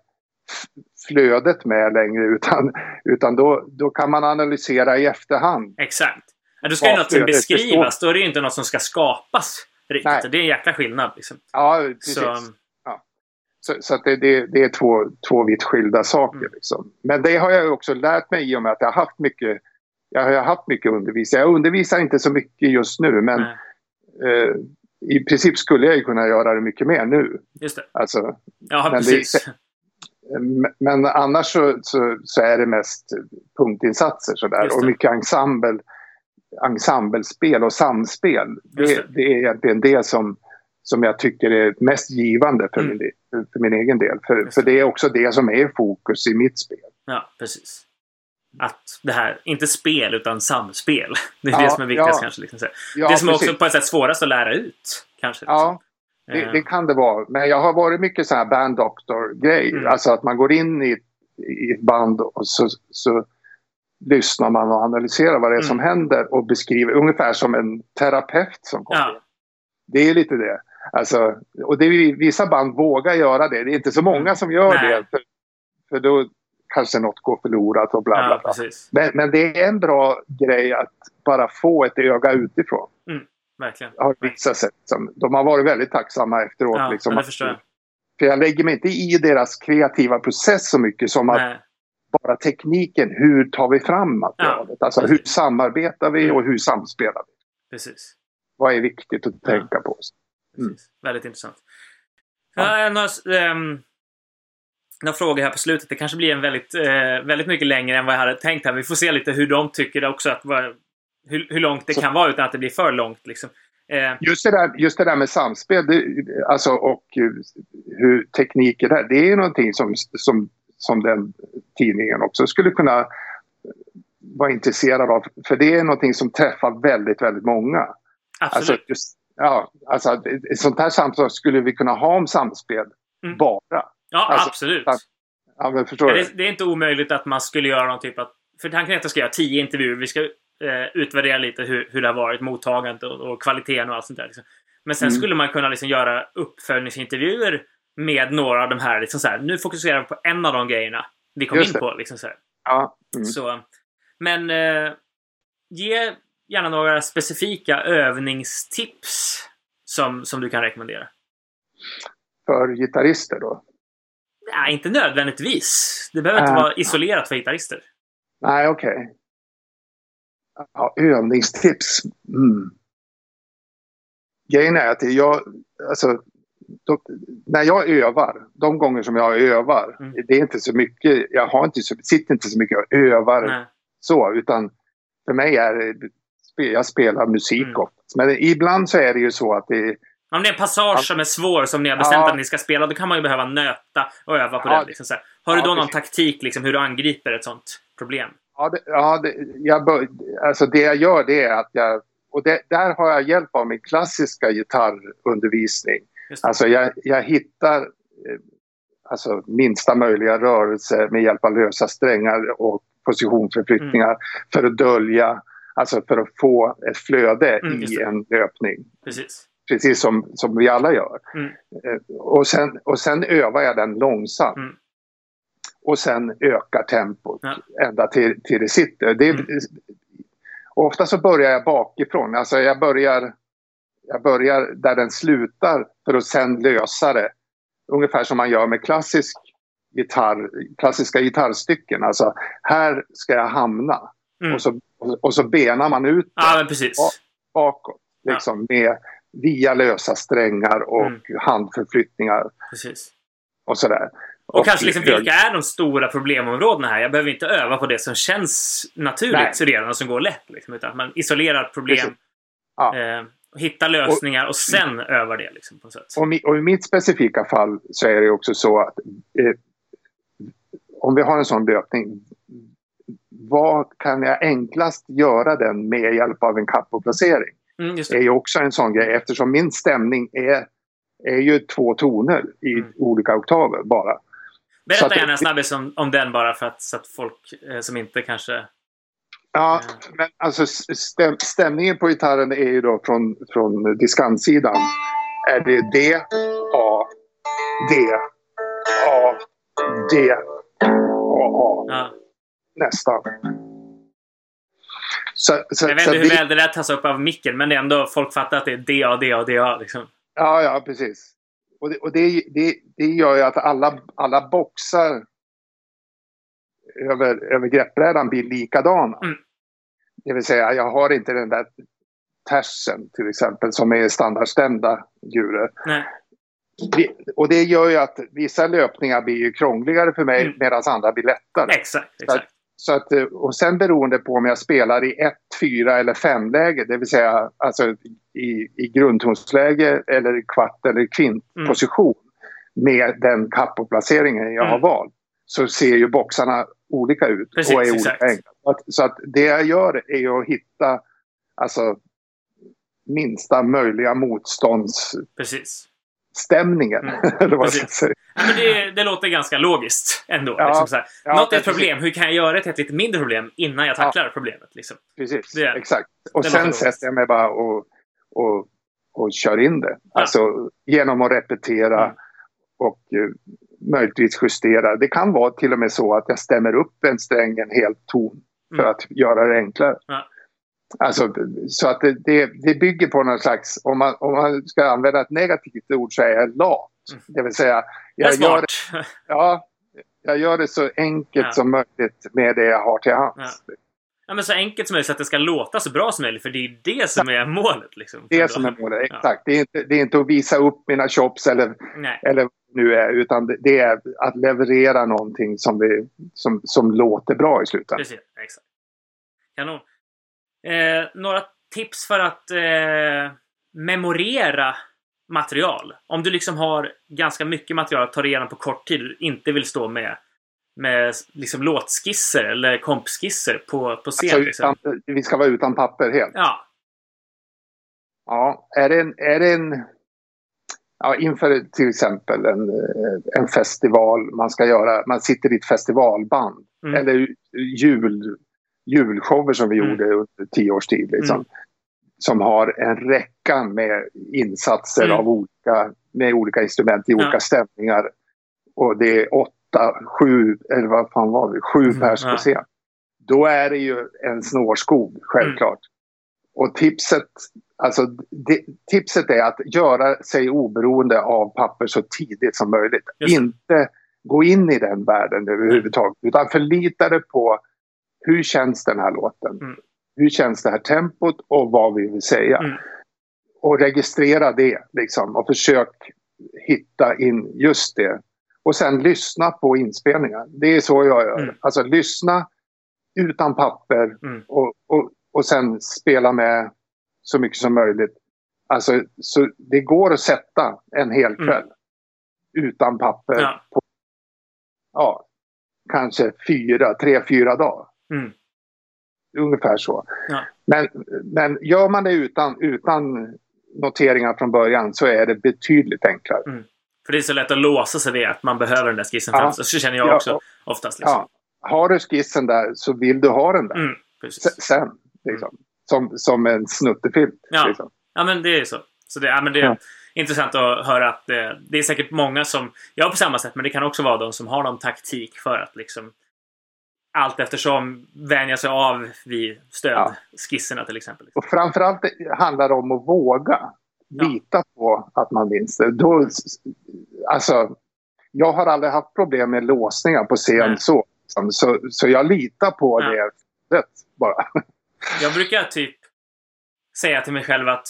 flödet med längre utan, utan då, då kan man analysera i efterhand. Exakt. Ja, då ska ju något beskrivas, då är det ju inte något som ska skapas. Riktigt. Nej. Det är en jäkla skillnad. Liksom. Ja, precis. Så, ja. så, så det, det, det, är två, två vitt skilda saker. Mm. Liksom. Men det har jag också lärt mig i och med att jag har haft mycket, jag har haft mycket undervisning. Jag undervisar inte så mycket just nu men eh, i princip skulle jag ju kunna göra det mycket mer nu. Just det. Alltså, ja, precis. Det, men annars så, så, så, är det mest punktinsatser sådär och mycket ensemble, ensemblespel och samspel. Det, det. det, är egentligen det som, som jag tycker är mest givande för, mm. min, för min egen del. För, för det är också det som är fokus i mitt spel. Ja, precis att det här, inte spel utan samspel. Det är ja, det som är viktigast ja. kanske. Liksom. Ja, det som är också på ett sätt svårast att lära ut. Kanske. Ja, det, det, eh. kan det vara. Men jag har varit mycket så här band doctor-grej. Mm. Alltså att man går in i, i ett band och så, så lyssnar man och analyserar vad det är mm. som händer och beskriver ungefär som en terapeut som kommer ja. Det är lite det. Alltså, och det är, vissa band vågar göra det. Det är inte så många mm. som gör Nej. det. För, för då, kanske något går förlorat och bla bla bla. Ja, men, men, det är en bra grej att bara få ett öga utifrån. Mm, verkligen. Har visat sig. De har varit väldigt tacksamma efteråt. Ja, liksom, förstår jag. För jag lägger mig inte i deras kreativa process så mycket som Nej. att bara tekniken, hur tar vi fram materialet? Ja, alltså precis. hur samarbetar vi och hur samspelar vi? Precis. Vad är viktigt att tänka ja. på? Mm. Väldigt intressant. Ja. Ja, um, några frågor här på slutet. Det kanske blir en väldigt, eh, väldigt mycket längre än vad jag hade tänkt här. Vi får se lite hur de tycker också att hur, hur långt det så. kan vara utan att det blir för långt. Liksom. Eh. Just, det där, just det där med samspel det, alltså, och hur teknik är. Det är någonting som, som, som den tidningen också skulle kunna vara intresserad av. För det är någonting som träffar väldigt, väldigt många. Absolut. Alltså, just, ja, alltså, ett sånt här samtal skulle vi kunna ha om samspel mm. bara. Ja, alltså, absolut. Ja, men förstår ja, det, det, är inte omöjligt att man skulle göra någon typ av... För tanken är att jag ska göra tio intervjuer. Vi ska eh, utvärdera lite hur, hur det har varit, mottagandet och, och kvaliteten och allt sånt där. Liksom. Men sen mm. skulle man kunna liksom göra uppföljningsintervjuer med några av de här. Liksom så här nu fokuserar vi på en av de grejerna vi kom in på. Liksom så, ja. Mm. så Men eh, ge gärna några specifika övningstips som, som du kan rekommendera. För gitarrister då? Nej, inte nödvändigtvis. Det behöver inte uh, vara isolerat för gitarrister. Nej, okej. Okay. Ja, övningstips. Mm. Grejen är att jag, alltså, då, när jag övar, de gånger som jag övar, mm. det är inte så mycket, jag har inte så, sitter inte så mycket och övar Nej. så, utan för mig är det, jag spelar musik mm. oftast. Men ibland så är det ju så att det om det är en passage som är svår som ni har bestämt ja. att ni ska spela, då kan man ju behöva nöta och öva på ja. den. Liksom, Har du då ja, någon taktik liksom, hur du angriper ett sånt problem? Ja, det, ja det, jag bör, alltså det jag gör det är att jag... Och det, där har jag hjälp av min klassiska gitarrundervisning. Alltså jag, jag hittar eh, alltså, minsta möjliga rörelse med hjälp av lösa strängar och positionförflyttningar mm. för att dölja, alltså för att få ett flöde mm, i en löpning. Precis precis som, som vi alla gör. Mm. Eh, och, sen, och sen övar jag den långsamt. Och sen ökar tempot ja. ända till, till det sitter. Det, mm. Ofta så börjar jag bakifrån. Alltså jag börjar, jag börjar där den slutar för att sen lösa det. Ungefär som man gör med klassisk gitarr, klassiska gitarrstycken. Alltså här ska jag hamna. Mm. Och, så, och, så benar man ut ja, bakåt. Liksom, ja. med, via lösa strängar och mm. handförflyttningar. Precis. Och sådär. Och, och kanske liksom, vilka är de stora problemområdena här? Jag behöver inte öva på det som känns naturligt redan och som går lätt. Liksom, utan man isolerar problem, ja. eh, hittar lösningar och, och sen övar det. Liksom, på sätt. Och, och, i mitt specifika fall så är det också så att eh, om vi har en sån löpning, vad kan jag enklast göra den med hjälp av en kappoplacering? Mm, det. är ju också en sån grej eftersom min stämning är, är ju två toner i mm. olika oktaver bara. Berätta att, gärna snabbis om, om den bara för att, så att folk eh, som inte kanske... Ja, eh. men alltså stäm, stämningen på gitarren är ju då från, från diskantsidan. Är det D, A, D, A, D, A, A. Ja. Nästan. Så, så, jag vet inte hur det... väl det där tas upp av micken, men det är ändå folk fattar att det är DA, DA, DA. Liksom. Ja, ja, precis. Och, det, och det, det, det gör ju att alla, alla boxar över, över greppbrädan blir likadana. Mm. Det vill säga, jag har inte den där tersen till exempel som är standardstämda djurer. Och det gör ju att vissa löpningar blir ju krångligare för mig mm. medan andra blir lättare. Exakt, exakt. Så att, eh, och sen beroende på om jag spelar i 1, 4 eller 5 läge, det vill säga alltså i, i grundtonsläge eller kvart eller kvintposition mm. med den kappoplaceringen jag mm. har valt så ser ju boxarna olika ut Precis, och är olika enkla. Så att det jag gör är att hitta alltså, minsta möjliga motstånds... Precis stämningen. Mm. Eller vad. Ja, men det, det, låter ganska logiskt ändå. Ja, liksom. Ja, Något är ett problem. Hur kan jag göra det till ett lite mindre problem innan jag tacklar ja. problemet? Liksom. Precis, det, exakt. Och sen sätter jag mig bara och, och, och kör in det. Ja. Alltså genom att repetera mm. och uh, möjligtvis justera. Det kan vara till och med så att jag stämmer upp en sträng en hel ton för mm. att göra det enklare. Alltså, så att det, det, det, bygger på någon slags, om man, om man ska använda ett negativt ord så är jag lat. Mm. Det vill säga, jag gör det, ja, jag gör det så enkelt ja. som möjligt med det jag har till hands. Ja. ja. men så enkelt som möjligt så att det ska låta så bra som möjligt. För det är det som är målet. Liksom, det som är målet, exakt. Ja. Det, är inte, det är inte att visa upp mina chops eller, eller nu är. Utan det är att leverera någonting som, vi, som, som låter bra i slutändan. Precis, exakt. Kanon. Eh, några tips för att eh, memorera material. Om du liksom har ganska mycket material att ta igenom på kort tid och inte vill stå med med liksom låtskisser eller kompskisser på, på scen. Alltså, utan, liksom. Vi ska vara utan papper helt? Ja. Ja, är det en... Är det en ja, inför till exempel en, en festival, man ska göra, man sitter i ett festivalband. Mm. Eller jul, julshower som vi mm. gjorde under tio års tid. Liksom, mm. Som har en räcka med insatser mm. av olika, med olika instrument i olika ja. stämningar. Och det är åtta, sju, eller vad fan var det, sju mm. pers på scen. Då är det ju en snårskog, självklart. Mm. Och tipset, alltså, det, tipset är att göra sig oberoende av papper så tidigt som möjligt. Inte gå in i den världen överhuvudtaget. Utan förlita dig på hur känns den här låten? Hur känns det här tempot och vad vill vi säga? Mm. Och registrera det liksom och försök hitta in just det. Och sen lyssna på inspelningar. Det är så jag gör. Mm. Alltså lyssna utan papper mm. och, och, och sen spela med så mycket som möjligt. Alltså, så det går att sätta en hel mm. kväll mm. utan papper. Ja. På, ja, kanske fyra, tre, fyra dagar. Mm. Ungefär så. Ja. Men, men gör man det utan, utan noteringar från början så är det betydligt enklare. Mm. För det är så lätt att låsa sig vid att man behöver den där skissen ja. Så känner jag också ja. oftast. Liksom. Ja. Har du skissen där så vill du ha den där. Mm, sen. Liksom. Mm. Som, som en snuttefilt. Ja. Liksom. ja, men det är så. Så det, ja, men det är intressant att höra att det, det, är säkert många som, jag på samma sätt, men det kan också vara de som har någon taktik för att liksom allt eftersom vänja sig av vid stödskisserna ja. till exempel. Och framförallt handlar det om att våga lita ja. på att man minns det. Då, alltså, jag har aldrig haft problem med låsningar på scen så, så. Så jag litar på ja. det bara. Jag brukar typ säga till mig själv att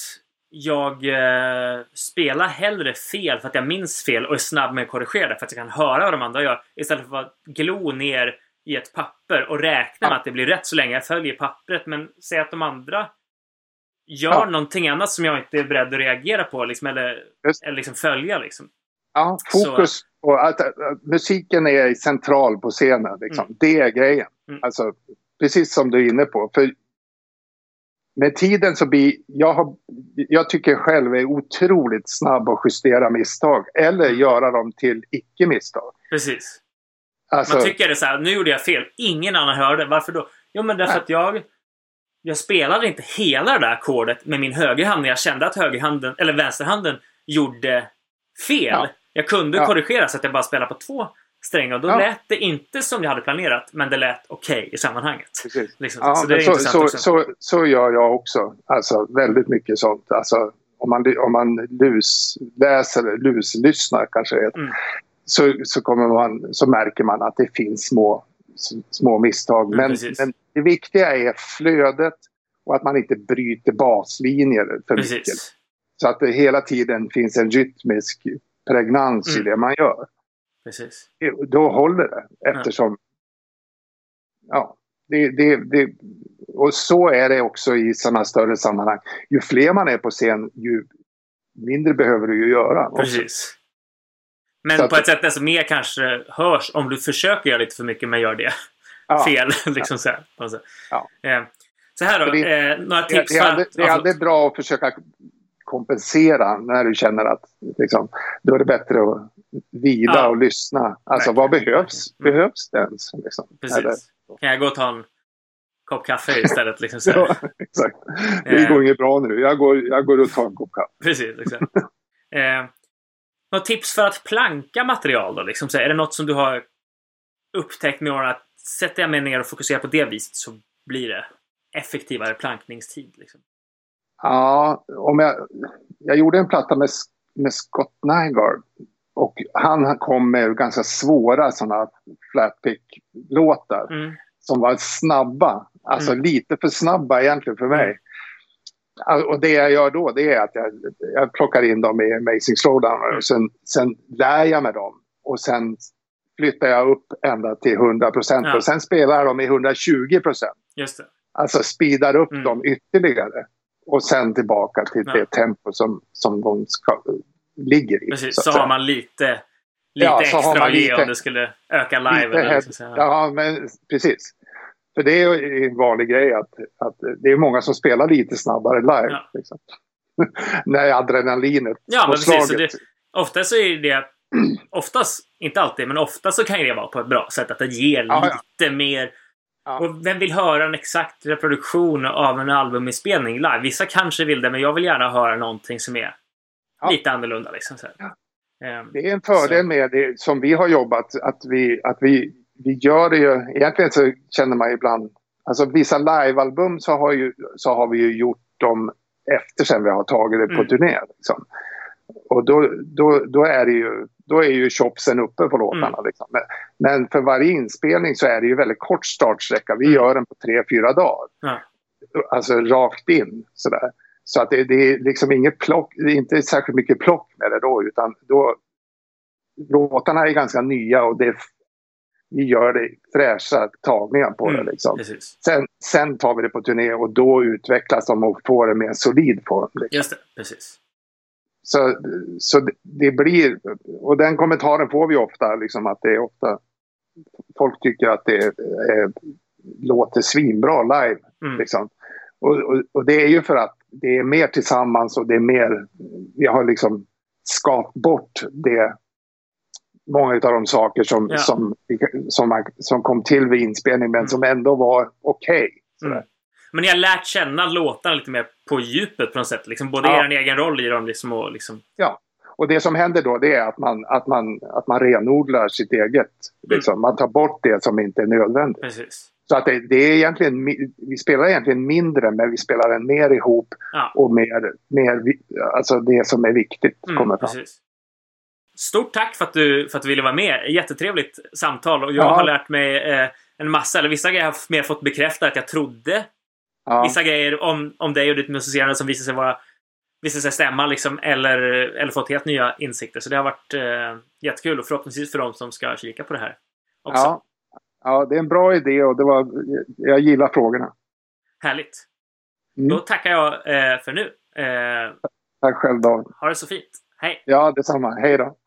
jag eh, spelar hellre fel för att jag minns fel och är snabb med att korrigera det för att jag kan höra vad de andra gör istället för att glo ner i ett papper och räkna med att det blir rätt så länge jag följer pappret. Men säg att de andra gör ja. någonting annat som jag inte är beredd att reagera på liksom, eller, eller liksom följa. Liksom. Ja, fokus så. på att, att, att, musiken är central på scenen. Liksom. Mm. Det är grejen. Mm. Alltså, precis som du är inne på. För med tiden så blir jag, har, jag tycker själv är otroligt snabb att justera misstag eller mm. göra dem till icke-misstag. Precis. Alltså, Man tycker det så här, nu gjorde jag fel. Ingen annan hörde. Varför då? Jo, men därför att jag jag spelade inte hela det där ackordet med min högerhand när jag kände att högerhanden, eller vänsterhanden gjorde fel. Ja. Jag kunde ja. korrigera så att jag bara spelade på två strängar. Och då ja. lät det inte som jag hade planerat, men det lät okej okay i sammanhanget. Liksom. Ja, så, det är så, så, så, så, gör jag också. Alltså väldigt mycket sånt. Alltså, om man, om man lusläser, luslyssnar kanske det mm. Så, så, kommer man, så märker man att det finns små, små misstag. Mm, men, men det viktiga är flödet och att man inte bryter baslinjer för Precis. mycket. Så att det hela tiden finns en rytmisk pregnans mm. i det man gör. Precis. Då håller det eftersom... Ja, ja det, det, det, och så är det också i sådana större sammanhang. Ju fler man är på scen, ju mindre behöver du ju göra. Precis. Men så på ett sätt desto mer kanske hörs om du försöker göra lite för mycket men gör det ja. fel. liksom så här. Ja. Eh, så här då, det, eh, några tips. Det, det, är aldrig, det är aldrig bra att försöka kompensera när du känner att liksom, då är det bättre att vila ja. och lyssna. Alltså Nej. vad behövs? Mm. Behövs det ens? Liksom? Precis. Eller, kan jag gå och ta en kopp kaffe istället? Liksom, så ja, exakt. Det eh. går inget bra nu. Jag går, jag går och tar en kopp kaffe. Precis, exakt. eh, något tips för att planka material då? Liksom, så är det något som du har upptäckt med åren att sätter jag mig ner och fokuserar på det viset så blir det effektivare plankningstid. Liksom. Ja, om jag, jag gjorde en platta med, med Scott Nygaard och han kom med ganska svåra sådana flatpick-låtar mm. som var snabba. Alltså mm. lite för snabba egentligen för mig. Mm. Och det jag gör då det är att jag, jag plockar in dem i Amazing Slowdown och sen, sen lär jag mig dem. Och sen flyttar jag upp ända till 100 procent ja. och sen spelar jag dem i 120 procent. Alltså speedar upp mm. dem ytterligare. Och sen tillbaka till ja. det tempo som, som de ska, ligger i. Precis, så, så har man lite, lite ja, extra att ge om det skulle öka live. Eller ja, men precis. För det är en vanlig grej att, att det är många som spelar lite snabbare live. Ja. Liksom. När adrenalinet Ja, men precis. Det, ofta så är det oftast, inte alltid, men ofta så kan det vara på ett bra sätt att det ger ja, lite ja. mer. Ja. Och vem vill höra en exakt reproduktion av en albuminspelning live? Vissa kanske vill det, men jag vill gärna höra någonting som är lite annorlunda. Liksom, så. Um, det är en fördel så. med det som vi har jobbat, att vi, att vi, vi gör det ju. Egentligen så känner man ibland, alltså vissa livealbum så har, ju, så har vi ju gjort dem efter sen vi har tagit det på mm. turné. Liksom. Och då, då, då är det ju då är ju chopsen uppe på låtarna. Mm. Liksom. Men, men, för varje inspelning så är det ju väldigt kort startsträcka. Vi mm. gör den på tre, fyra dagar. Mm. Alltså rakt in sådär. Så att det, det, är liksom inget plock, det är inte särskilt mycket plock med det då utan då låtarna är ganska nya och det, vi gör det fräscha tagningar på mm, det. Liksom. Sen, sen tar vi det på turné och då utvecklas de och får en mer solid form. Liksom. Just det, precis. Så, så det blir, och den kommentaren får vi ofta, liksom att det är ofta folk tycker att det är, låter svinbra live. Mm. Liksom. Och, och, och, det är ju för att det är mer tillsammans och det är mer, vi har liksom skapat bort det många av de saker som, ja. som, som, som kom till vid inspelningen men mm. som ändå var okej. Okay, mm. Men ni har lärt känna låtarna lite mer på djupet på något sätt? Liksom både ja. er egen roll i dem liksom och liksom... Ja. Och det som händer då det är att man, att man, att man renodlar sitt eget. Mm. Liksom. Man tar bort det som inte är nödvändigt. Precis. Så att det, det, är egentligen, vi spelar egentligen mindre men vi spelar den mer ihop ja. och mer, mer, alltså det som är viktigt mm, kommer fram. Precis. Stort tack för att, du, för att du ville vara med. Jättetrevligt samtal och jag ja. har lärt mig eh, en massa, eller vissa grejer har jag mer fått bekräftat att jag trodde. Ja. Vissa grejer om, om dig och ditt musicerande som visade sig vara visade sig stämma liksom, eller, eller fått helt nya insikter. Så det har varit eh, jättekul och förhoppningsvis för de som ska kika på det här också. Ja, ja det är en bra idé och det var, jag gillar frågorna. Härligt. Mm. Då tackar jag eh, för nu. Eh, Tack själv David. Ha det så fint. Hej! Ja, detsamma. Hej då.